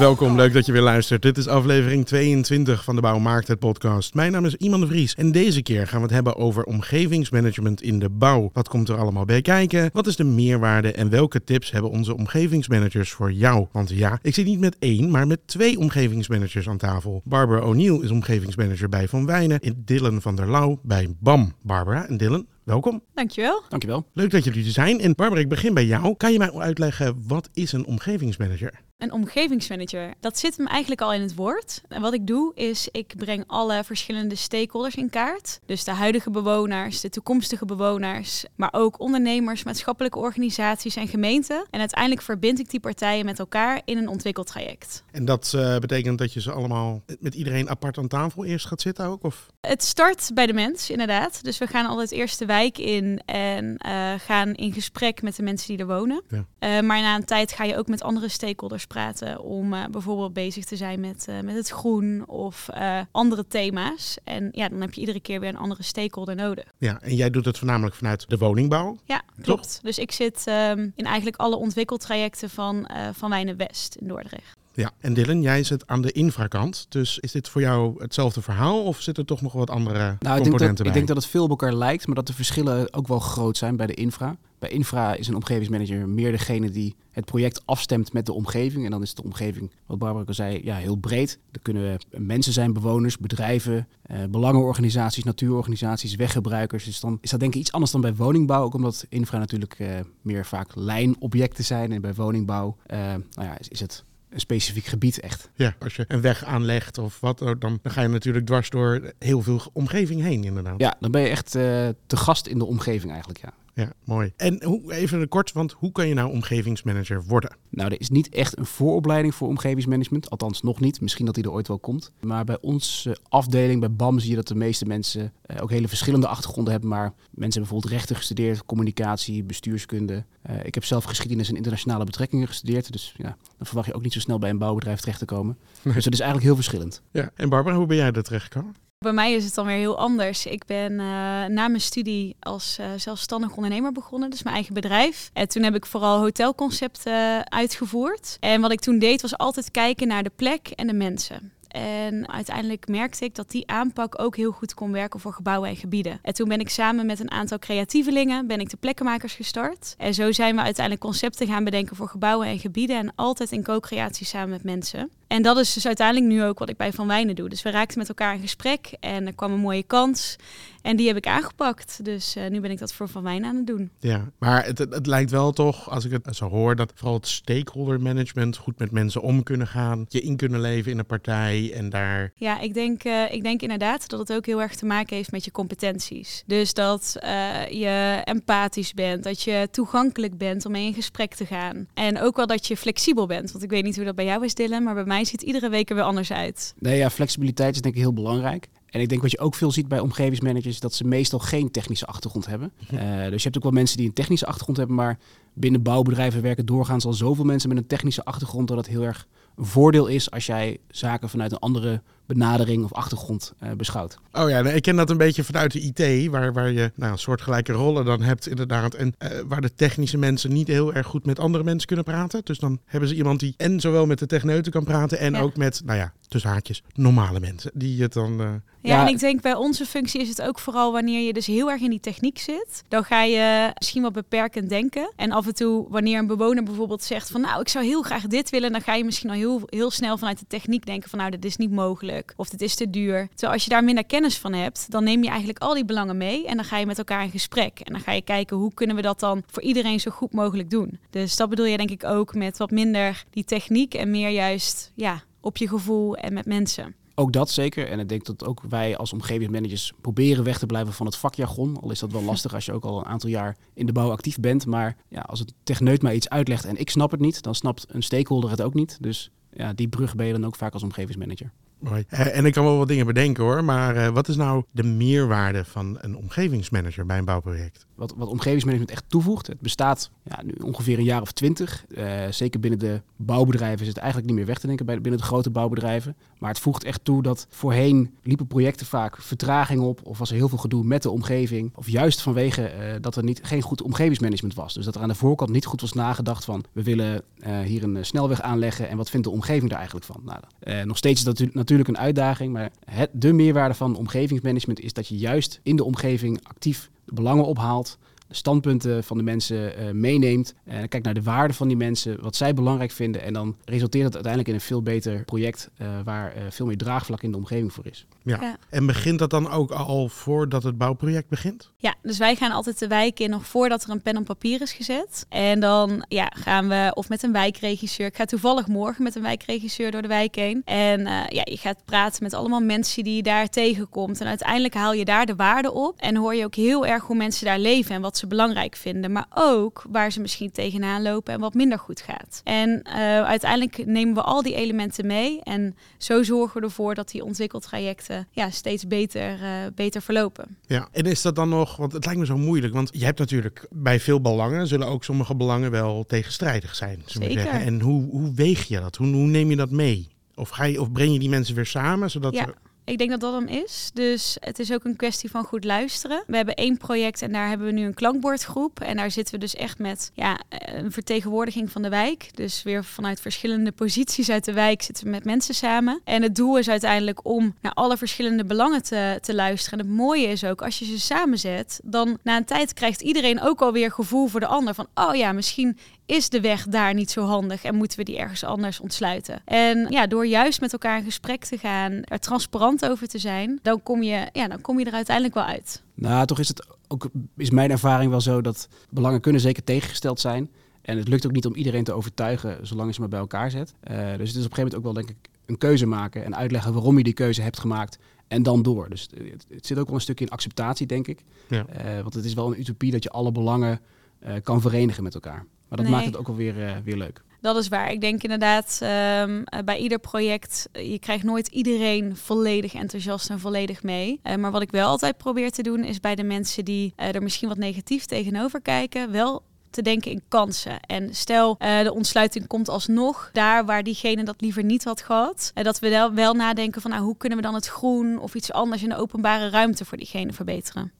Welkom, leuk dat je weer luistert. Dit is aflevering 22 van de Bouw Maakt het podcast. Mijn naam is Iman de Vries en deze keer gaan we het hebben over omgevingsmanagement in de bouw. Wat komt er allemaal bij kijken? Wat is de meerwaarde en welke tips hebben onze omgevingsmanagers voor jou? Want ja, ik zit niet met één, maar met twee omgevingsmanagers aan tafel. Barbara O'Neill is omgevingsmanager bij Van Wijnen en Dylan van der Lauw bij BAM. Barbara en Dylan, welkom. Dankjewel. Dankjewel. Leuk dat jullie er zijn. En Barbara, ik begin bij jou. Kan je mij uitleggen, wat is een omgevingsmanager? Een omgevingsmanager, dat zit hem eigenlijk al in het woord. En wat ik doe is, ik breng alle verschillende stakeholders in kaart. Dus de huidige bewoners, de toekomstige bewoners, maar ook ondernemers, maatschappelijke organisaties en gemeenten. En uiteindelijk verbind ik die partijen met elkaar in een ontwikkeltraject. En dat eh, betekent dat je ze allemaal met iedereen apart aan tafel eerst gaat zitten ook? Of? Het start bij de mens, inderdaad. Dus we gaan altijd eerst de wijk in en eh, gaan in gesprek met de mensen die er wonen. Ja. Eh, maar na een tijd ga je ook met andere stakeholders praten om eh, bijvoorbeeld bezig te zijn met, eh, met het groen of eh, andere thema's. En ja, dan heb je iedere keer weer een andere stakeholder nodig. Ja, en jij doet het voornamelijk vanuit de woningbouw. Ja, klopt. Dus ik zit ehm, in eigenlijk alle ontwikkeltrajecten van, van Wijnen West in Dordrecht. Ja, en Dylan, jij zit aan de infrakant. Dus is dit voor jou hetzelfde verhaal of zitten er toch nog wat andere Nou, ik denk, componenten dat, bij? ik denk dat het veel op elkaar lijkt, maar dat de verschillen ook wel groot zijn bij de infra. Bij infra is een omgevingsmanager meer degene die het project afstemt met de omgeving. En dan is de omgeving, wat Barbara ook al zei, ja, heel breed. Er kunnen mensen zijn, bewoners, bedrijven, eh, belangenorganisaties, natuurorganisaties, weggebruikers. Dus dan is dat denk ik iets anders dan bij woningbouw. Ook omdat infra natuurlijk eh, meer vaak lijnobjecten zijn. En bij woningbouw eh, nou ja, is, is het een specifiek gebied echt. Ja, als je een weg aanlegt of wat, dan, dan ga je natuurlijk dwars door heel veel omgeving heen inderdaad. Ja, dan ben je echt eh, te gast in de omgeving eigenlijk, ja. Ja, mooi. En hoe, even kort, want hoe kan je nou omgevingsmanager worden? Nou, er is niet echt een vooropleiding voor omgevingsmanagement. Althans, nog niet. Misschien dat die er ooit wel komt. Maar bij onze afdeling, bij BAM, zie je dat de meeste mensen eh, ook hele verschillende achtergronden hebben. Maar mensen hebben bijvoorbeeld rechten gestudeerd, communicatie, bestuurskunde. Eh, ik heb zelf geschiedenis en internationale betrekkingen gestudeerd. Dus ja, dan verwacht je ook niet zo snel bij een bouwbedrijf terecht te komen. Nee. Dus het is eigenlijk heel verschillend. Ja, en Barbara, hoe ben jij er terecht gekomen? Bij mij is het dan weer heel anders. Ik ben eh, na mijn studie als eh, zelfstandig ondernemer begonnen, dus mijn eigen bedrijf. En toen heb ik vooral hotelconcepten uitgevoerd. En wat ik toen deed was altijd kijken naar de plek en de mensen. En uiteindelijk merkte ik dat die aanpak ook heel goed kon werken voor gebouwen en gebieden. En toen ben ik samen met een aantal creatievelingen ben ik de plekkenmakers gestart. En zo zijn we uiteindelijk concepten gaan bedenken voor gebouwen en gebieden. En altijd in co-creatie samen met mensen. En dat is dus uiteindelijk nu ook wat ik bij Van Wijnen doe. Dus we raakten met elkaar in gesprek en er kwam een mooie kans. En die heb ik aangepakt. Dus eh, nu ben ik dat voor Van Wijnen aan het doen. Ja, maar het, het, lijkt wel toch, als ik het zo hoor, dat vooral het stakeholder management, goed met mensen om kunnen gaan, je in kunnen leven in een partij en daar... Ja, ik denk, eh, ik denk inderdaad dat het ook heel erg te maken heeft met je competenties. Dus dat eh, je empathisch bent, dat je toegankelijk bent om mee in gesprek te gaan. En ook wel dat je flexibel bent. Want ik weet niet hoe dat bij jou is, Dylan, maar bij mij ziet iedere week er weer anders uit. Nee, ja, flexibiliteit is denk ik heel belangrijk. En ik denk wat je ook veel ziet bij omgevingsmanagers, dat ze meestal geen technische achtergrond hebben. Eh, dus je hebt ook wel mensen die een technische achtergrond hebben, maar binnen bouwbedrijven werken doorgaans al zoveel mensen met een technische achtergrond dat het heel erg een voordeel is als jij zaken vanuit een andere benadering of achtergrond eh, beschouwt. Oh ja, ik ken dat een beetje vanuit de IT, waar, waar je nou, een soortgelijke rollen dan hebt inderdaad. En eh, waar de technische mensen niet heel erg goed met andere mensen kunnen praten. Dus dan hebben ze iemand die en zowel met de techneuten kan praten en Ja. ook met, nou ja, tussen haakjes, normale mensen. Die het dan... eh, Ja, Ja. en ik denk bij onze functie is het ook vooral wanneer je dus heel erg in die techniek zit. Dan ga je misschien wat beperkend denken. En af en toe, wanneer een bewoner bijvoorbeeld zegt van nou, ik zou heel graag dit willen, dan ga je misschien al heel, heel snel vanuit de techniek denken van nou, dit is niet mogelijk. Of dit is te duur. Terwijl als je daar minder kennis van hebt, dan neem je eigenlijk al die belangen mee en dan ga je met elkaar in gesprek. En dan ga je kijken hoe kunnen we dat dan voor iedereen zo goed mogelijk doen. Dus dat bedoel je denk ik ook met wat minder die techniek en meer juist ja, op je gevoel en met mensen. Ook dat zeker. En ik denk dat ook wij als omgevingsmanagers proberen weg te blijven van het vakjargon. Al is dat wel lastig als je ook al een aantal jaar in de bouw actief bent. Maar ja, als het techneut mij iets uitlegt en ik snap het niet, dan snapt een stakeholder het ook niet. Dus ja, die brug ben je dan ook vaak als omgevingsmanager. Mooi. Eh, en ik kan wel wat dingen bedenken hoor, maar eh, wat is nou de meerwaarde van een omgevingsmanager bij een bouwproject? Wat, wat omgevingsmanagement echt toevoegt, het bestaat ja, nu ongeveer een jaar of twintig. Eh, zeker binnen de bouwbedrijven is het eigenlijk niet meer weg te denken bij, binnen de grote bouwbedrijven. Maar het voegt echt toe dat voorheen liepen projecten vaak vertraging op of was er heel veel gedoe met de omgeving. Of juist vanwege eh, dat er niet, geen goed omgevingsmanagement was. Dus dat er aan de voorkant niet goed was nagedacht van we willen eh, hier een snelweg aanleggen en wat vindt de omgeving daar eigenlijk van. Nou, eh, nog steeds is dat natu- natuurlijk een uitdaging, maar het, de meerwaarde van omgevingsmanagement is dat je juist in de omgeving actief de belangen ophaalt de standpunten van de mensen eh, meeneemt. En kijkt naar de waarden van die mensen, wat zij belangrijk vinden. En dan resulteert het uiteindelijk in een veel beter project eh, waar eh, veel meer draagvlak in de omgeving voor is. Ja. Ja. En begint dat dan ook al voordat het bouwproject begint? Ja, dus wij gaan altijd de wijk in nog voordat er een pen op papier is gezet. En dan ja, gaan we of met een wijkregisseur. Ik ga toevallig morgen met een wijkregisseur door de wijk heen. En eh, ja, je gaat praten met allemaal mensen die je daar tegenkomt. En uiteindelijk haal je daar de waarde op. En hoor je ook heel erg hoe mensen daar leven en wat ze belangrijk vinden. Maar ook waar ze misschien tegenaan lopen en wat minder goed gaat. En eh, uiteindelijk nemen we al die elementen mee. En zo zorgen we ervoor dat die ontwikkeltrajecten ja, steeds beter, eh, beter verlopen. Ja. En is dat dan nog, want het lijkt me zo moeilijk, want je hebt natuurlijk bij veel belangen zullen ook sommige belangen wel tegenstrijdig zijn. Zeker. zeggen. En hoe, hoe weeg je dat? Hoe, hoe neem je dat mee? Of, ga je, of breng je die mensen weer samen, zodat Ja. er- Ik denk dat dat hem is. Dus het is ook een kwestie van goed luisteren. We hebben één project en daar hebben we nu een klankbordgroep. En daar zitten we dus echt met ja, een vertegenwoordiging van de wijk. Dus weer vanuit verschillende posities uit de wijk zitten we met mensen samen. En het doel is uiteindelijk om naar alle verschillende belangen te, te luisteren. En het mooie is ook, als je ze samenzet, dan na een tijd krijgt iedereen ook alweer gevoel voor de ander. Van, oh ja, misschien is de weg daar niet zo handig en moeten we die ergens anders ontsluiten. En ja, door juist met elkaar in gesprek te gaan, er transparant over te zijn, dan kom je, ja, dan kom je er uiteindelijk wel uit. Nou, toch is het ook, is mijn ervaring wel zo dat belangen kunnen zeker tegengesteld zijn. En het lukt ook niet om iedereen te overtuigen, zolang je ze maar bij elkaar zet. Eh, dus het is op een gegeven moment ook wel, denk ik, een keuze maken en uitleggen waarom je die keuze hebt gemaakt. En dan door. Dus het, het zit ook wel een stukje in acceptatie, denk ik. Ja. Eh, want het is wel een utopie dat je alle belangen eh, kan verenigen met elkaar. Maar dat Nee. maakt het ook wel weer, eh, weer leuk. Dat is waar. Ik denk inderdaad, ehm, eh, bij ieder project, eh, je krijgt nooit iedereen volledig enthousiast en volledig mee. Maar wat ik wel altijd probeer te doen, is bij de mensen die er misschien wat negatief tegenover kijken, wel te denken in kansen. En stel, de ontsluiting komt alsnog daar waar diegene dat liever niet had gehad. En dat we wel, wel nadenken van nou, hoe kunnen we dan het groen of iets anders in de openbare ruimte voor diegene verbeteren.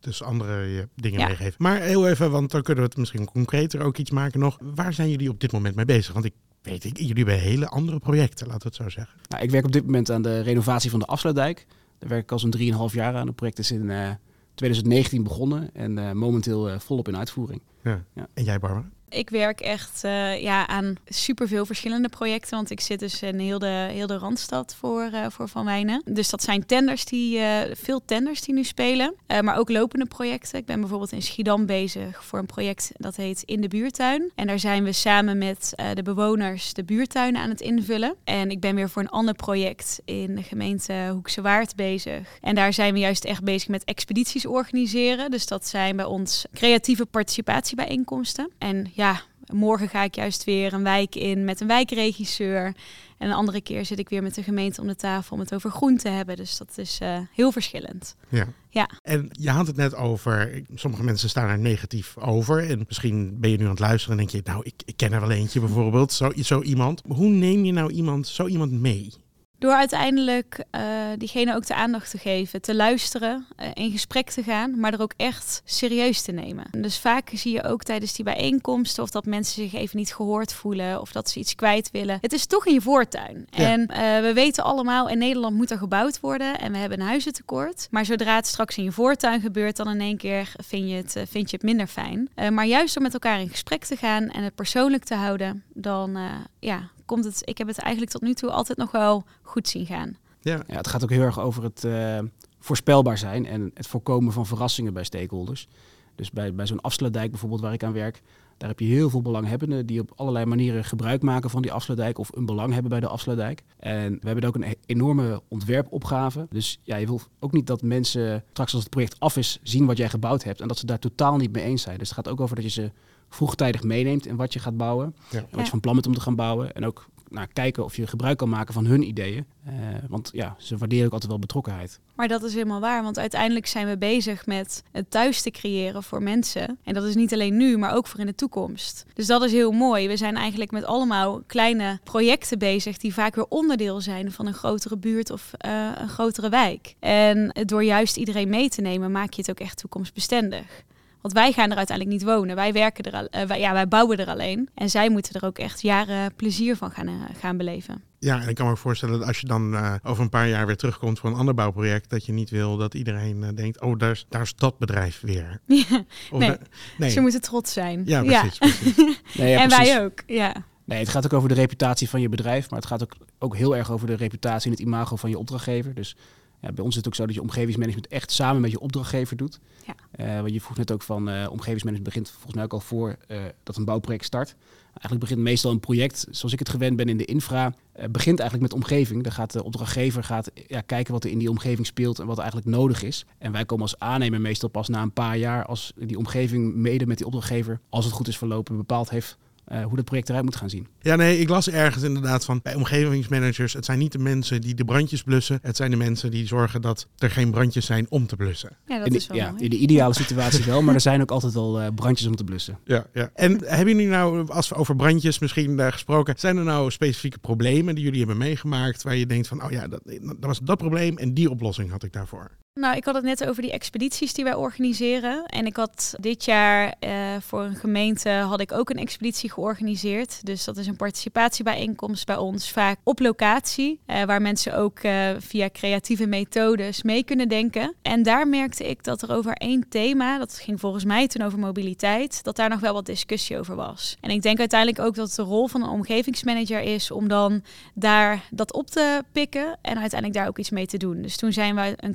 Dus andere je dingen Ja. meegeven. Maar heel even, want dan kunnen we het misschien concreter ook iets maken nog. Waar zijn jullie op dit moment mee bezig? Want ik weet, ik, jullie hebben hele andere projecten, laten we het zo zeggen. Nou, ik werk op dit moment aan de renovatie van de Afsluitdijk. Daar werk ik al zo'n 3,5 jaar aan. Het project is in eh, 2019 begonnen en eh, momenteel eh, volop in uitvoering. Ja. Ja. En jij, Barbara? Ik werk echt eh, ja, aan superveel verschillende projecten. Want ik zit dus in heel de, heel de Randstad voor, eh, voor Van Wijnen. Dus dat zijn tenders die, eh, veel tenders die nu spelen. Maar ook lopende projecten. Ik ben bijvoorbeeld in Schiedam bezig voor een project dat heet In de Buurtuin. En daar zijn we samen met de bewoners de buurtuinen aan het invullen. En ik ben weer voor een ander project in de gemeente Hoekse Waard bezig. En daar zijn we juist echt bezig met expedities organiseren. Dus dat zijn bij ons creatieve participatiebijeenkomsten. En ja, morgen ga ik juist weer een wijk in met een wijkregisseur. En een andere keer zit ik weer met de gemeente om de tafel om het over groen te hebben. Dus dat is eh, heel verschillend. Ja. Ja. En je had het net over, sommige mensen staan er negatief over. En misschien ben je nu aan het luisteren en denk je, nou, ik, ik ken er wel eentje bijvoorbeeld, zo, zo iemand. Hoe neem je nou iemand, zo iemand mee? Door uiteindelijk eh, diegene ook de aandacht te geven, te luisteren, eh, in gesprek te gaan, maar er ook echt serieus te nemen. Dus vaak zie je ook tijdens die bijeenkomsten of dat mensen zich even niet gehoord voelen of dat ze iets kwijt willen. Het is toch in je voortuin. Ja. En eh, we weten allemaal, in Nederland moet er gebouwd worden en we hebben een huizentekort. Maar zodra het straks in je voortuin gebeurt, dan in één keer vind je het, vind je het minder fijn. Maar juist door met elkaar in gesprek te gaan en het persoonlijk te houden, dan ja, komt het. Ik heb het eigenlijk tot nu toe altijd nog wel goed zien gaan. Ja, Ja, het gaat ook heel erg over het eh, voorspelbaar zijn en het voorkomen van verrassingen bij stakeholders. Dus bij, bij zo'n afsluitdijk bijvoorbeeld waar ik aan werk, daar heb je heel veel belanghebbenden die op allerlei manieren gebruik maken van die afsluitdijk of een belang hebben bij de afsluitdijk. En we hebben ook een e- enorme ontwerpopgave. Dus ja, je wil ook niet dat mensen straks als het project af is zien wat jij gebouwd hebt en dat ze daar totaal niet mee eens zijn. Dus het gaat ook over dat je ze vroegtijdig meeneemt in wat je gaat bouwen. Ja. En wat je van plan bent om te gaan bouwen. En ook nou, kijken of je gebruik kan maken van hun ideeën. Eh, want ja, ze waarderen ook altijd wel betrokkenheid. Maar dat is helemaal waar, want uiteindelijk zijn we bezig met het thuis te creëren voor mensen. En dat is niet alleen nu, maar ook voor in de toekomst. Dus dat is heel mooi. We zijn eigenlijk met allemaal kleine projecten bezig die vaak weer onderdeel zijn van een grotere buurt of eh, een grotere wijk. En door juist iedereen mee te nemen, maak je het ook echt toekomstbestendig. Want wij gaan er uiteindelijk niet wonen. Wij werken er, al- eh, wij, ja, wij bouwen er alleen. En zij moeten er ook echt jaren plezier van gaan, eh, gaan beleven. Ja, en ik kan me ook voorstellen dat als je dan eh, over een paar jaar weer terugkomt voor een ander bouwproject, dat je niet wil dat iedereen denkt, oh, daar is, daar is dat bedrijf weer. Ja, Nee. daar- nee. Ze moeten trots zijn. Ja, precies. precies. Nee, ja, en precies. wij ook. Ja. Nee, het gaat ook over de reputatie van je bedrijf, maar het gaat ook, ook heel erg over de reputatie en het imago van je opdrachtgever. Dus ja, bij ons is het ook zo dat je omgevingsmanagement echt samen met je opdrachtgever doet. Ja. Eh, want je vroeg net ook van eh, omgevingsmanagement begint volgens mij ook al voor eh, dat een bouwproject start. Eigenlijk begint meestal een project, zoals ik het gewend ben in de infra, begint eigenlijk met omgeving. Dan gaat de opdrachtgever gaat, ja, kijken wat er in die omgeving speelt en wat er eigenlijk nodig is. En wij komen als aannemer meestal pas na een paar jaar als die omgeving mede met die opdrachtgever, als het goed is verlopen, bepaald heeft eh, hoe dat project eruit moet gaan zien. Ja, nee, ik las ergens inderdaad van bij omgevingsmanagers, het zijn niet de mensen die de brandjes blussen, het zijn de mensen die zorgen dat er geen brandjes zijn om te blussen. ja, dat in, de, is wel ja, mooi. in de ideale situatie wel, maar er zijn ook altijd wel eh, brandjes om te blussen. Ja, ja. En hebben jullie nou, als we over brandjes misschien eh, gesproken, zijn er nou specifieke problemen die jullie hebben meegemaakt waar je denkt van, oh ja, dat, dat was dat probleem en die oplossing had ik daarvoor? Nou, ik had het net over die expedities die wij organiseren. En ik had dit jaar eh, voor een gemeente had ik ook een expeditie georganiseerd. Dus dat is een participatiebijeenkomst bij ons, vaak op locatie, eh, waar mensen ook eh, via creatieve methodes mee kunnen denken. En daar merkte ik dat er over één thema, dat ging volgens mij toen over mobiliteit, dat daar nog wel wat discussie over was. En ik denk uiteindelijk ook dat de rol van een omgevingsmanager is om dan daar dat op te pikken en uiteindelijk daar ook iets mee te doen. Dus toen zijn we een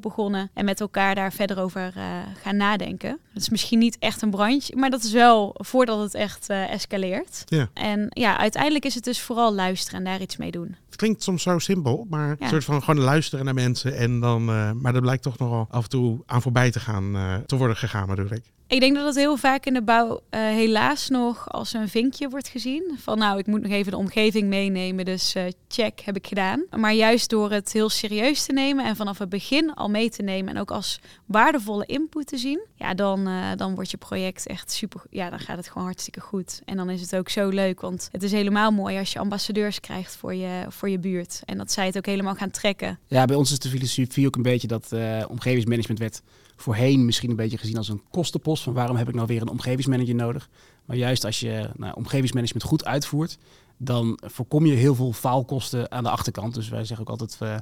begonnen en met elkaar daar verder over eh, gaan nadenken. Dat is misschien niet echt een brandje, maar dat is wel voordat het echt eh, escaleert. Ja. En ja, uiteindelijk is het dus vooral luisteren en daar iets mee doen. Het klinkt soms zo simpel, maar Ja. een soort van gewoon luisteren naar mensen en dan, eh, maar dat blijkt toch nogal af en toe aan voorbij te gaan, te worden gegaan bedoel ik. Ik denk dat het heel vaak in de bouw eh, helaas nog als een vinkje wordt gezien. Van nou, ik moet nog even de omgeving meenemen, dus eh, check, heb ik gedaan. Maar juist door het heel serieus te nemen en vanaf het begin al mee te nemen en ook als waardevolle input te zien, ja, dan, eh, dan wordt je project echt super, ja, dan gaat het gewoon hartstikke goed. En dan is het ook zo leuk, want het is helemaal mooi als je ambassadeurs krijgt voor je, voor je buurt. En dat zij het ook helemaal gaan trekken. Ja, bij ons is de filosofie ook een beetje dat omgevingsmanagement werd voorheen misschien een beetje gezien als een kostenpost. Van waarom heb ik nou weer een omgevingsmanager nodig? Maar juist als je nou, omgevingsmanagement goed uitvoert, dan voorkom je heel veel faalkosten aan de achterkant. Dus wij zeggen ook altijd, eh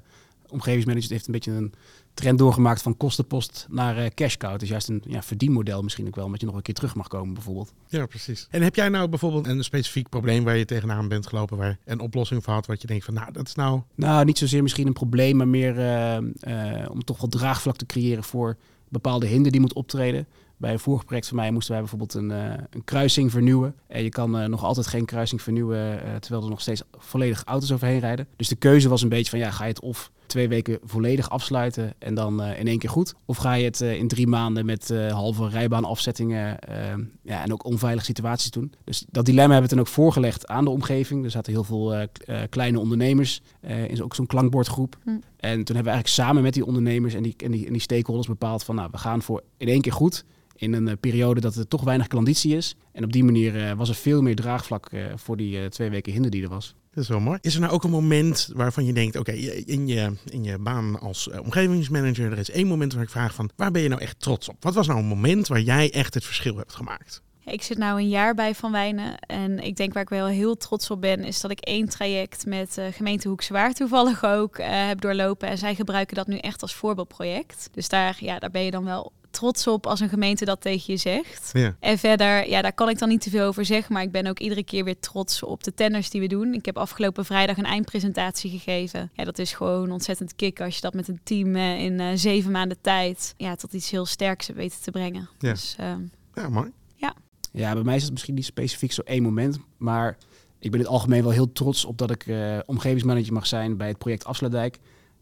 omgevingsmanagement heeft een beetje een trend doorgemaakt van kostenpost naar eh cash cow. Het is juist een ja, verdienmodel misschien ook wel, omdat je nog een keer terug mag komen bijvoorbeeld. Ja, precies. En heb jij nou bijvoorbeeld een specifiek probleem waar je tegenaan bent gelopen, waar een oplossing voor had, wat je denkt van, nou, dat is nou... Nou, niet zozeer misschien een probleem, maar meer eh, om toch wel draagvlak te creëren voor bepaalde hinder die moet optreden. Bij een vorig project van mij moesten wij bijvoorbeeld een, eh, een kruising vernieuwen. En je kan eh, nog altijd geen kruising vernieuwen eh, terwijl er nog steeds volledig auto's overheen rijden. Dus de keuze was een beetje van ja, ga je het of twee weken volledig afsluiten en dan in één keer goed? Of ga je het in drie maanden met halve rijbaanafzettingen ja, en ook onveilige situaties doen? Dus dat dilemma hebben we toen ook voorgelegd aan de omgeving. Er zaten heel veel kleine ondernemers in ook zo'n klankbordgroep. Hm. En toen hebben we eigenlijk samen met die ondernemers en die, en die, en die stakeholders bepaald van nou, we gaan voor in één keer goed. In een eh, periode dat er toch weinig klanditie is. En op die manier eh, was er veel meer draagvlak eh, voor die eh, twee weken hinder die er was. Dat is wel mooi. Is er nou ook een moment waarvan je denkt, oké, in, je, in je baan als omgevingsmanager, er is één moment waar ik vraag van, waar ben je nou echt trots op? Wat was nou een moment waar jij echt het verschil hebt gemaakt? Ik zit nou een jaar bij Van Wijnen en ik denk waar ik wel heel trots op ben, is dat ik één traject met uh, gemeente Hoekswaard toevallig ook uh, heb doorlopen. En zij gebruiken dat nu echt als voorbeeldproject. Dus daar, ja, daar ben je dan wel trots op als een gemeente dat tegen je zegt. Ja. En verder, ja, daar kan ik dan niet te veel over zeggen, maar ik ben ook iedere keer weer trots op de tenders die we doen. Ik heb afgelopen vrijdag een eindpresentatie gegeven. Ja, dat is gewoon ontzettend kick als je dat met een team uh, in uh, zeven maanden tijd ja, tot iets heel sterks weet te brengen. Ja. Dus, uh, ja, mooi. Ja. Ja, bij mij is het misschien niet specifiek zo één moment, maar ik ben in het algemeen wel heel trots op dat ik uh, omgevingsmanager mag zijn bij het project Afsluitdijk.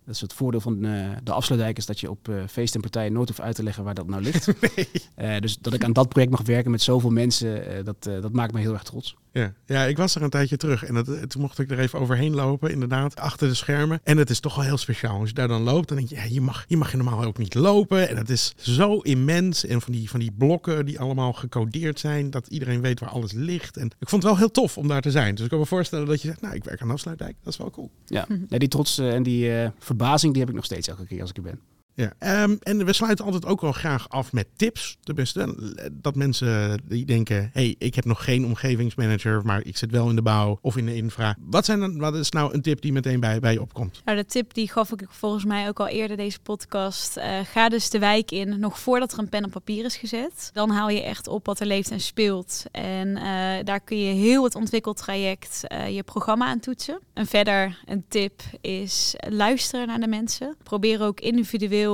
Dat is het voordeel van uh, de afsluitdijk is dat je op uh, feest en partijen nooit hoeft uit te leggen waar dat nou ligt. Nee. Uh, dus dat ik aan dat project mag werken met zoveel mensen, dat, dat maakt me heel erg trots. Ja. ja, ik was er een tijdje terug en dat, toen mocht ik er even overheen lopen, inderdaad, achter de schermen. En het is toch wel heel speciaal. Als je daar dan loopt, dan denk je, ja, je mag, je mag je normaal ook niet lopen. En het is zo immens en van die, van die blokken die allemaal gecodeerd zijn, dat iedereen weet waar alles ligt. En ik vond het wel heel tof om daar te zijn. Dus ik kan me voorstellen dat je zegt, nou, ik werk aan Afsluitdijk. Dat is wel cool. Ja, die trots eh, en die eh, verbazing die heb ik nog steeds elke keer als ik er ben. Ja, ehm, en we sluiten altijd ook wel graag af met tips. Tenminste, eh, dat mensen die denken: hey, ik heb nog geen omgevingsmanager, maar ik zit wel in de bouw of in de infra. Wat, zijn dan, wat is nou een tip die meteen bij, bij je opkomt? Nou, de tip die gaf ik volgens mij ook al eerder deze podcast. Eh, ga dus de wijk in, nog voordat er een pen op papier is gezet. Dan haal je echt op wat er leeft en speelt. En eh, daar kun je heel het ontwikkeltraject uh, je programma aan toetsen. En verder een tip is luisteren naar de mensen. Probeer ook individueel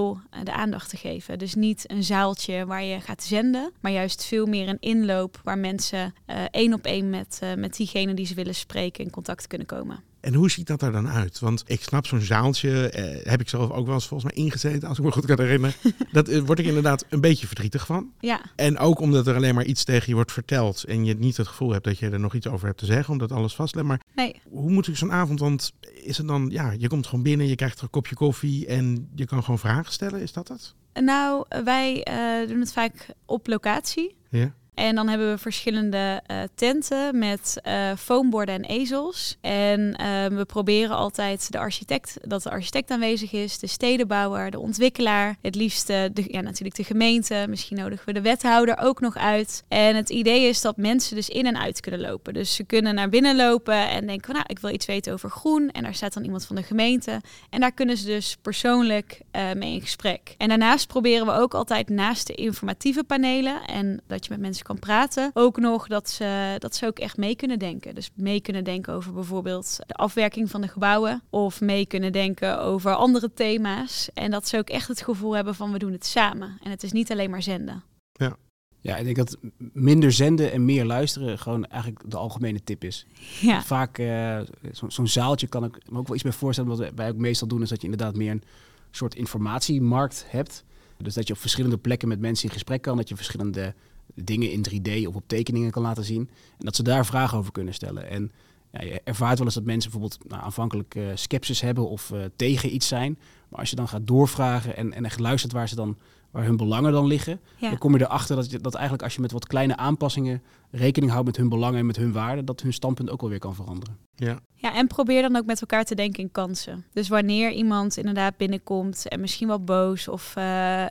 de aandacht te geven. Dus niet een zaaltje waar je gaat zenden, maar juist veel meer een inloop waar mensen uh, één op één met, uh, met diegene die ze willen spreken in contact kunnen komen. En hoe ziet dat er dan uit? Want ik snap zo'n zaaltje, eh, heb ik zelf ook wel eens volgens mij ingezeten, als ik me goed kan herinneren. dat eh, word ik inderdaad een beetje verdrietig van. Ja. En ook omdat er alleen maar iets tegen je wordt verteld en je niet het gevoel hebt dat je er nog iets over hebt te zeggen, omdat alles vastlegt. Maar nee. hoe moet ik zo'n avond, want is het dan, ja, je komt gewoon binnen, je krijgt er een kopje koffie en je kan gewoon vragen stellen, is dat het? Nou, wij uh, doen het vaak op locatie. Ja. En dan hebben we verschillende uh, tenten met uh, foamborden en ezels. En uh, we proberen altijd de architect, dat de architect aanwezig is, de stedenbouwer, de ontwikkelaar, het liefst de, ja, natuurlijk de gemeente. Misschien nodigen we de wethouder ook nog uit. En het idee is dat mensen dus in en uit kunnen lopen. Dus ze kunnen naar binnen lopen en denken nou, ik wil iets weten over groen. En daar staat dan iemand van de gemeente. En daar kunnen ze dus persoonlijk mee in gesprek. En daarnaast proberen we ook altijd naast de informatieve panelen en dat je met mensen kan praten. Ook nog dat ze, dat ze ook echt mee kunnen denken. Dus mee kunnen denken over bijvoorbeeld de afwerking van de gebouwen. Of mee kunnen denken over andere thema's. En dat ze ook echt het gevoel hebben van we doen het samen. En het is niet alleen maar zenden. Ja. Ja, ik denk dat minder zenden en meer luisteren gewoon eigenlijk de algemene tip is. Ja. Vaak uh, zo'n zo zaaltje kan ik me ook wel iets bij voorstellen. Wat wij ook meestal doen is dat je inderdaad meer een soort informatiemarkt hebt. Dus dat je op verschillende plekken met mensen in gesprek kan. Dat je verschillende dingen in 3D of op tekeningen kan laten zien. En dat ze daar vragen over kunnen stellen. En ja, je ervaart wel eens dat mensen bijvoorbeeld nou, aanvankelijk uh, sceptisch hebben of uh, tegen iets zijn. Maar als je dan gaat doorvragen en, en echt luistert waar, ze dan, waar hun belangen dan liggen, Ja. dan kom je erachter dat, je, dat eigenlijk als je met wat kleine aanpassingen rekening houdt met hun belangen en met hun waarden, dat hun standpunt ook wel weer kan veranderen. Ja. Ja, en probeer dan ook met elkaar te denken in kansen. Dus wanneer iemand inderdaad binnenkomt en misschien wel boos of uh,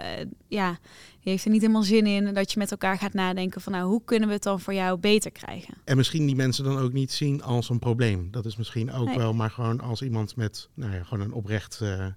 ja, die heeft er niet helemaal zin in, dat je met elkaar gaat nadenken van nou, hoe kunnen we het dan voor jou beter krijgen? En misschien die mensen dan ook niet zien als een probleem. Dat is misschien ook Nee. wel, maar gewoon als iemand met, nou ja, gewoon een oprecht eh, eh,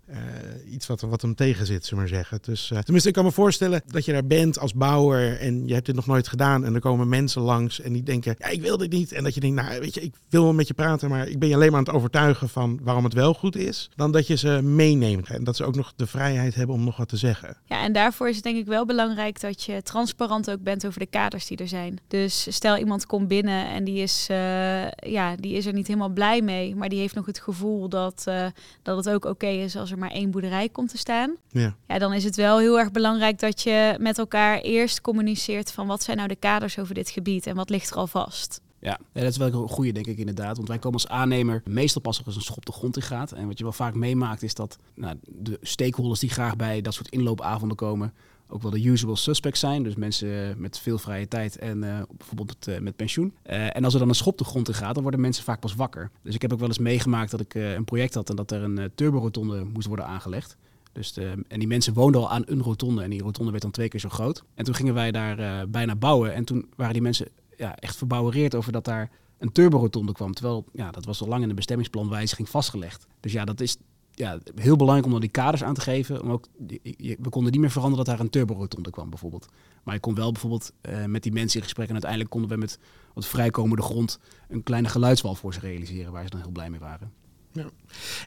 iets wat, wat hem tegen zit, zullen we maar zeggen. Dus eh, tenminste, ik kan me voorstellen dat je daar bent als bouwer en je hebt dit nog nooit gedaan en er komen mensen langs en die denken, ja, ik wil dit niet. En dat je denkt, nou, weet je, ik wil wel met je praten, maar ik ben je alleen maar aan het overtuigen van waarom het wel goed is, dan dat je ze meeneemt en dat ze ook nog de vrijheid hebben om nog wat te zeggen. Ja, en daarvoor is het denk ik wel belangrijk dat je transparant ook bent over de kaders die er zijn. Dus stel iemand komt binnen en die is, eh, ja, die is er niet helemaal blij mee, maar die heeft nog het gevoel dat, eh, dat het ook oké is als er maar één boerderij komt te staan. Ja. Ja, dan is het wel heel erg belangrijk dat je met elkaar eerst communiceert van wat zijn nou de kaders over dit gebied en wat ligt er al vast. Ja, dat is wel een goede, denk ik inderdaad. Want wij komen als aannemer meestal pas als een schop de grond in gaat. En wat je wel vaak meemaakt is dat nou, de stakeholders die graag bij dat soort inloopavonden komen, ook wel de usual suspects zijn. Dus mensen met veel vrije tijd en uh, bijvoorbeeld met, uh, met pensioen. En als er dan een schop de grond in gaat, dan worden mensen vaak pas wakker. Dus ik heb ook wel eens meegemaakt dat ik een project had en dat er een turborotonde moest worden aangelegd. Dus de, en die mensen woonden al aan een rotonde en die rotonde werd dan twee keer zo groot. En toen gingen wij daar bijna bouwen en toen waren die mensen ja, echt verbouwereerd over dat daar een turborotonde kwam. Terwijl ja, dat was al lang in de bestemmingsplanwijziging vastgelegd. Dus ja, dat is ja, heel belangrijk om dan die kaders aan te geven. Om ook, we konden niet meer veranderen dat daar een turborotonde kwam bijvoorbeeld. Maar je kon wel bijvoorbeeld uh, met die mensen in gesprek. En uiteindelijk konden we met wat vrijkomende grond een kleine geluidswal voor ze realiseren. Waar ze dan heel blij mee waren. Ja.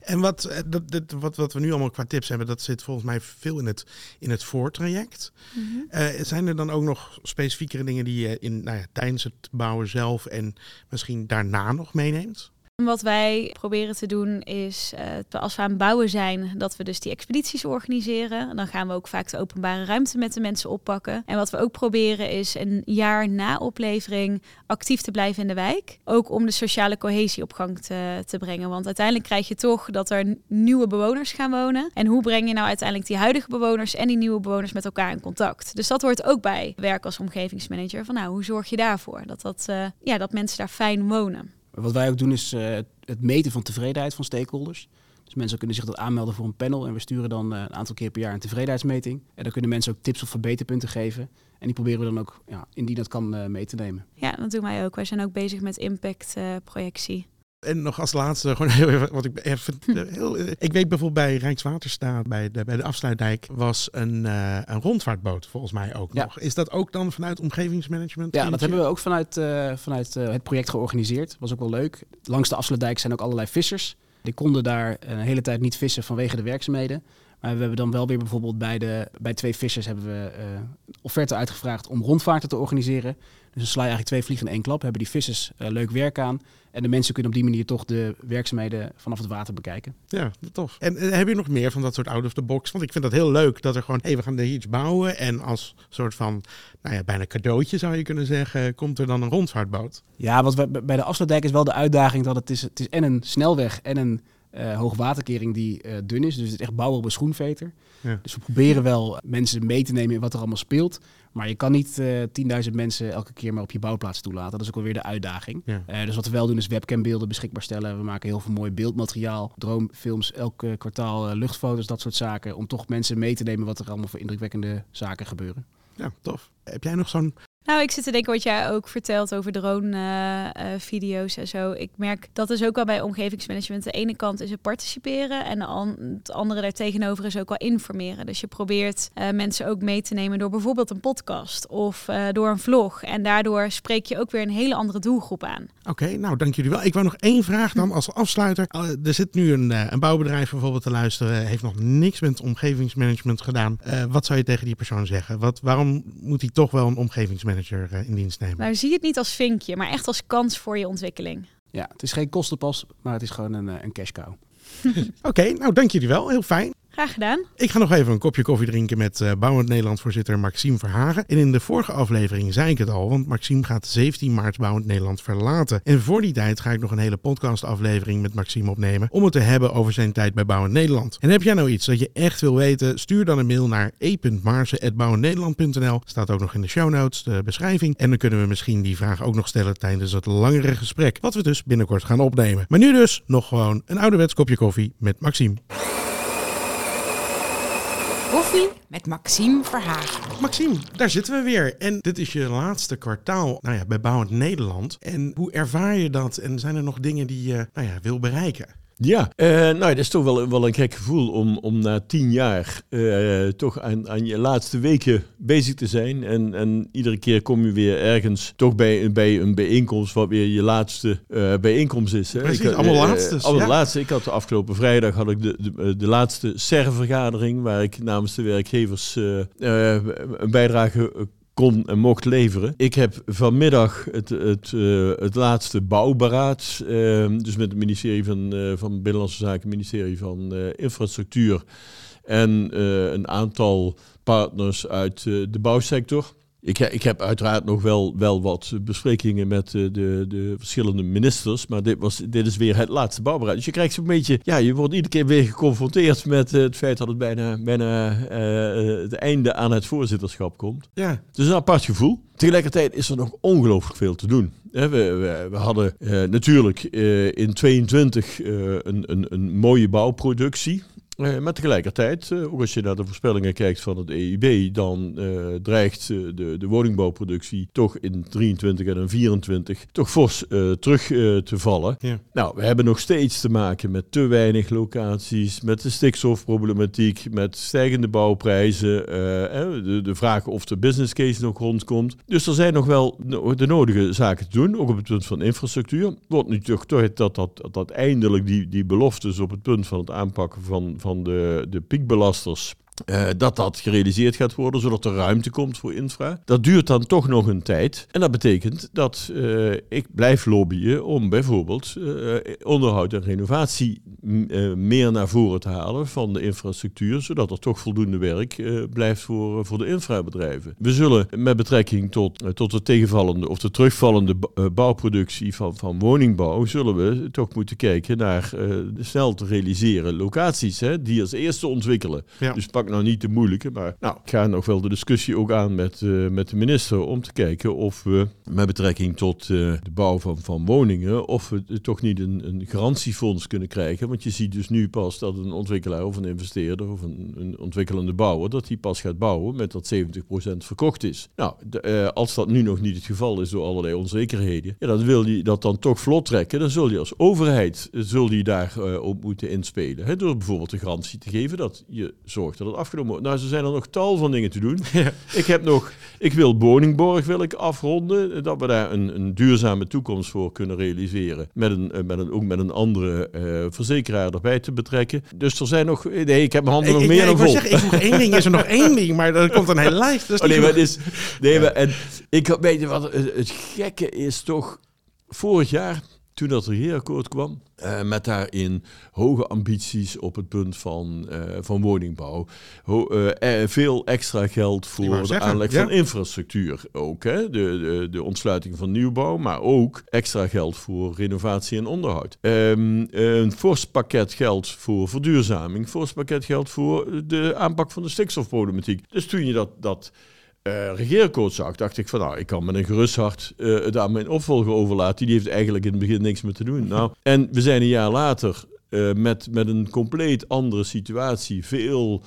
En wat, eh, dat, dat, wat, wat we nu allemaal qua tips hebben, dat zit volgens mij veel in het, in het voortraject. Mm -hmm. uh, zijn er dan ook nog specifiekere dingen die je in, nou ja, tijdens het bouwen zelf en misschien daarna nog meeneemt? Wat wij proberen te doen is, uh, als we aan het bouwen zijn, dat we dus die expedities organiseren. Dan gaan we ook vaak de openbare ruimte met de mensen oppakken. En wat we ook proberen is een jaar na oplevering actief te blijven in de wijk. Ook om de sociale cohesie op gang te, te brengen. Want uiteindelijk krijg je toch dat er nieuwe bewoners gaan wonen. En hoe breng je nou uiteindelijk die huidige bewoners en die nieuwe bewoners met elkaar in contact? Dus dat hoort ook bij werk als omgevingsmanager. Van nou, hoe zorg je daarvoor dat, dat, uh, ja, dat mensen daar fijn wonen? Wat wij ook doen is uh, het meten van tevredenheid van stakeholders. Dus mensen kunnen zich dat aanmelden voor een panel en we sturen dan uh, een aantal keer per jaar een tevredenheidsmeting. En dan kunnen mensen ook tips of verbeterpunten geven. En die proberen we dan ook, ja, indien dat kan, uh, mee te nemen. Ja, dat doen wij ook. Wij zijn ook bezig met impactprojectie. En nog als laatste, gewoon heel even, wat ik even, heel, ik weet bijvoorbeeld bij Rijkswaterstaat, bij de, bij de afsluitdijk, was een, uh, een rondvaartboot volgens mij ook ja. nog. Is dat ook dan vanuit omgevingsmanagement? Ja, dat hebben we ook vanuit, uh, vanuit uh, het project georganiseerd. Was ook wel leuk. Langs de afsluitdijk zijn ook allerlei vissers. Die konden daar een hele tijd niet vissen vanwege de werkzaamheden. Maar we hebben dan wel weer bijvoorbeeld bij, de, bij twee vissers hebben we uh, offerte uitgevraagd om rondvaarten te organiseren. Dus dan sla je eigenlijk twee vliegen in één klap. Hebben die vissers uh, leuk werk aan. En de mensen kunnen op die manier toch de werkzaamheden vanaf het water bekijken. Ja, tof. En uh, heb je nog meer van dat soort out of the box? Want ik vind dat heel leuk dat er gewoon, hey, we gaan hier iets bouwen. En als soort van, nou ja, bijna cadeautje zou je kunnen zeggen, komt er dan een rondvaartboot. Ja, want we, bij de Afsluitdijk is wel de uitdaging dat het is, het is en een snelweg en een uh, hoogwaterkering die uh, dun is. Dus het is echt bouwen op een schoenveter. Ja. Dus we proberen wel mensen mee te nemen in wat er allemaal speelt. Maar je kan niet uh, 10.000 mensen elke keer maar op je bouwplaats toelaten. Dat is ook alweer de uitdaging. Ja. dus wat we wel doen is webcambeelden beschikbaar stellen. We maken heel veel mooi beeldmateriaal. Droomfilms, elk kwartaal luchtfoto's, dat soort zaken. Om toch mensen mee te nemen wat er allemaal voor indrukwekkende zaken gebeuren. Ja, tof. Heb jij nog zo'n nou, ik zit te denken wat jij ook vertelt over drone-video's uh, uh, en zo. Ik merk dat is ook wel bij omgevingsmanagement. De ene kant is het participeren en de het andere daartegenover is ook wel informeren. Dus je probeert uh, mensen ook mee te nemen door bijvoorbeeld een podcast of door een vlog. En daardoor spreek je ook weer een hele andere doelgroep aan. Oké, nou dank jullie wel. Ik wou nog één vraag dan als afsluiter. er zit nu een, een bouwbedrijf bijvoorbeeld te luisteren, heeft nog niks met omgevingsmanagement gedaan. wat zou je tegen die persoon zeggen? Wat, waarom moet hij toch wel een omgevingsmanager in dienst nemen? Nou, zie het niet als vinkje, maar echt als kans voor je ontwikkeling. Ja, het is geen kostenpas, maar het is gewoon een, een cash cow. Oké, okay, nou dank jullie wel. Heel fijn. Gedaan. Ik ga nog even een kopje koffie drinken met uh, Bouwend Nederland voorzitter Maxime Verhagen. En in de vorige aflevering zei ik het al, want Maxime gaat 17 maart Bouwend Nederland verlaten. En voor die tijd ga ik nog een hele podcast aflevering met Maxime opnemen om het te hebben over zijn tijd bij Bouwend Nederland. En heb jij nou iets dat je echt wil weten, stuur dan een mail naar e.maarsen.bouwendnederland.nl. Staat ook nog in de show notes, de beschrijving. En dan kunnen we misschien die vraag ook nog stellen tijdens het langere gesprek, wat we dus binnenkort gaan opnemen. Maar nu dus nog gewoon een ouderwets kopje koffie met Maxime. Koffie met Maxime Verhagen. Maxime, daar zitten we weer. En dit is je laatste kwartaal nou ja, bij Bouwend Nederland. En hoe ervaar je dat? En zijn er nog dingen die je nou ja, wil bereiken? Ja, uh, nou, dat is toch wel, wel een gek gevoel om, om na tien jaar uh, toch aan, aan je laatste weken bezig te zijn. En, en iedere keer kom je weer ergens toch bij, bij een bijeenkomst wat weer je laatste uh, bijeenkomst is. Hè. Precies, ik, allemaal laatste. allemaal ja. laatste. Ik had de afgelopen vrijdag had ik de, de, de laatste SER-vergadering waar ik namens de werkgevers een bijdrage kon en mocht leveren. Ik heb vanmiddag het, het, uh, het laatste bouwberaad, uh, dus met het ministerie van, uh, van Binnenlandse Zaken, ministerie van Infrastructuur en een aantal partners uit de bouwsector. Ik, ik, heb uiteraard nog wel, wel wat besprekingen met de, de, de, verschillende ministers. Maar dit, was, dit is weer het laatste bouwberaad. Dus je krijgt zo'n beetje. Ja, je wordt iedere keer weer geconfronteerd met het feit dat het bijna, bijna uh, het einde aan het voorzitterschap komt. Ja. Het is een apart gevoel. Tegelijkertijd is er nog ongelooflijk veel te doen. We, we, we hadden uh, natuurlijk uh, in 22 een, een, een mooie bouwproductie. Maar tegelijkertijd, uh, ook als je naar de voorspellingen kijkt van het EIB, dan uh, dreigt de, de woningbouwproductie toch in 23 en in 24 toch fors terug te vallen. Ja. Nou, we hebben nog steeds te maken met te weinig locaties, met de stikstofproblematiek, met stijgende bouwprijzen, de, de vraag of de business case nog rondkomt. Dus er zijn nog wel de nodige zaken te doen, ook op het punt van infrastructuur. Wordt nu toch toch dat, dat, dat eindelijk die, die beloftes op het punt van het aanpakken van, van van de, de piekbelasters eh, dat dat gerealiseerd gaat worden, zodat er ruimte komt voor infra. Dat duurt dan toch nog een tijd. En dat betekent dat eh, ik blijf lobbyen om bijvoorbeeld eh, onderhoud en renovatie meer naar voren te halen van de infrastructuur, zodat er toch voldoende werk blijft voor, voor de infrabedrijven. We zullen met betrekking tot, tot de tegenvallende of de terugvallende bouwproductie van, van woningbouw, zullen we toch moeten kijken naar snel te realiseren locaties hè, die als eerste ontwikkelen. Ja. Dus pak nou niet de moeilijke, maar nou, ik ga nog wel de discussie ook aan met, eh, met de minister om te kijken of we met betrekking tot eh, de bouw van, van woningen, of we toch niet een, een garantiefonds kunnen krijgen. Want je ziet dus nu pas dat een ontwikkelaar of een investeerder of een, een ontwikkelende bouwer, dat die pas gaat bouwen met dat 70% verkocht is. Nou, eh, als dat nu nog niet het geval is door allerlei onzekerheden, ja, dan wil je dat dan toch vlot trekken. Dan zul je als overheid zul je daar op moeten inspelen. Hè? Door bijvoorbeeld de garantie te geven dat je zorgt dat het afgenomen. Nou, er zijn er nog tal van dingen te doen. Ik heb nog, ik wil Woningborg wil ik afronden. Dat we daar een, een duurzame toekomst voor kunnen realiseren. Met een, eh, met een, ook met een andere eh, verzekeraar erbij te betrekken. Dus er zijn nog, eh, nee, ik heb mijn handen Ik, nog ik, meer dan vol. zeggen, ik vroeg één ding. Is er nog één ding? Maar er komt een hele lijst. Dat is Oh, nee, maar het is, nee, maar, en ik weet je wat het, het gekke is toch vorig jaar toen dat regeerakkoord kwam eh, met daarin hoge ambities op het punt van, eh, van woningbouw, Ho- eh, veel extra geld voor de zeggen, aanleg ja. van infrastructuur ook, hè? De, de, de ontsluiting van nieuwbouw, maar ook extra geld voor renovatie en onderhoud. Ehm, een fors pakket geld voor verduurzaming, fors pakket geld voor de aanpak van de stikstofproblematiek. Dus toen je dat, dat eh regeerakkoord zag, dacht ik van nou, ik kan met een gerust hart eh, het aan mijn opvolger overlaten. Die heeft eigenlijk in het begin niks meer te doen. Nou, en we zijn een jaar later eh, met, met een compleet andere situatie. Veel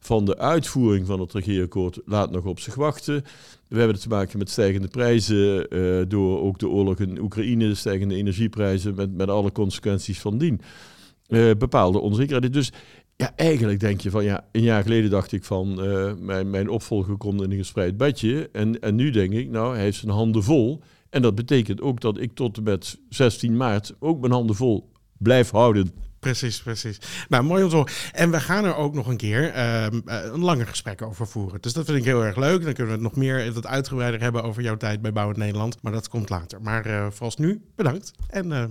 van de uitvoering van het regeerakkoord laat nog op zich wachten. We hebben te maken met stijgende prijzen door ook de oorlog in Oekraïne, stijgende energieprijzen met, met alle consequenties van dien. Bepaalde onzekerheden. Dus ja, eigenlijk denk je van ja, een jaar geleden dacht ik van eh, mijn, mijn opvolger komt in een gespreid bedje. En, en nu denk ik, nou, hij heeft zijn handen vol. En dat betekent ook dat ik tot en met 16 maart ook mijn handen vol blijf houden. Precies, precies. Nou, mooi om te. En we gaan er ook nog een keer ehm, eh, een langer gesprek over voeren. Dus dat vind ik heel erg leuk. Dan kunnen we het nog meer, wat uitgebreider hebben over jouw tijd bij Bouwend Nederland. Maar dat komt later. Maar eh voorals nu, bedankt. En eh,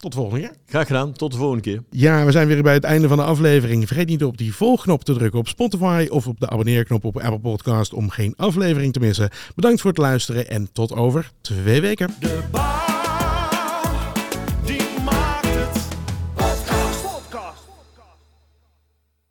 tot de volgende keer. Graag gedaan, tot de volgende keer. Ja, we zijn weer bij het einde van de aflevering. Vergeet niet op die volgknop te drukken op Spotify of op de abonneerknop op Apple Podcast om geen aflevering te missen. Bedankt voor het luisteren en tot over twee weken. De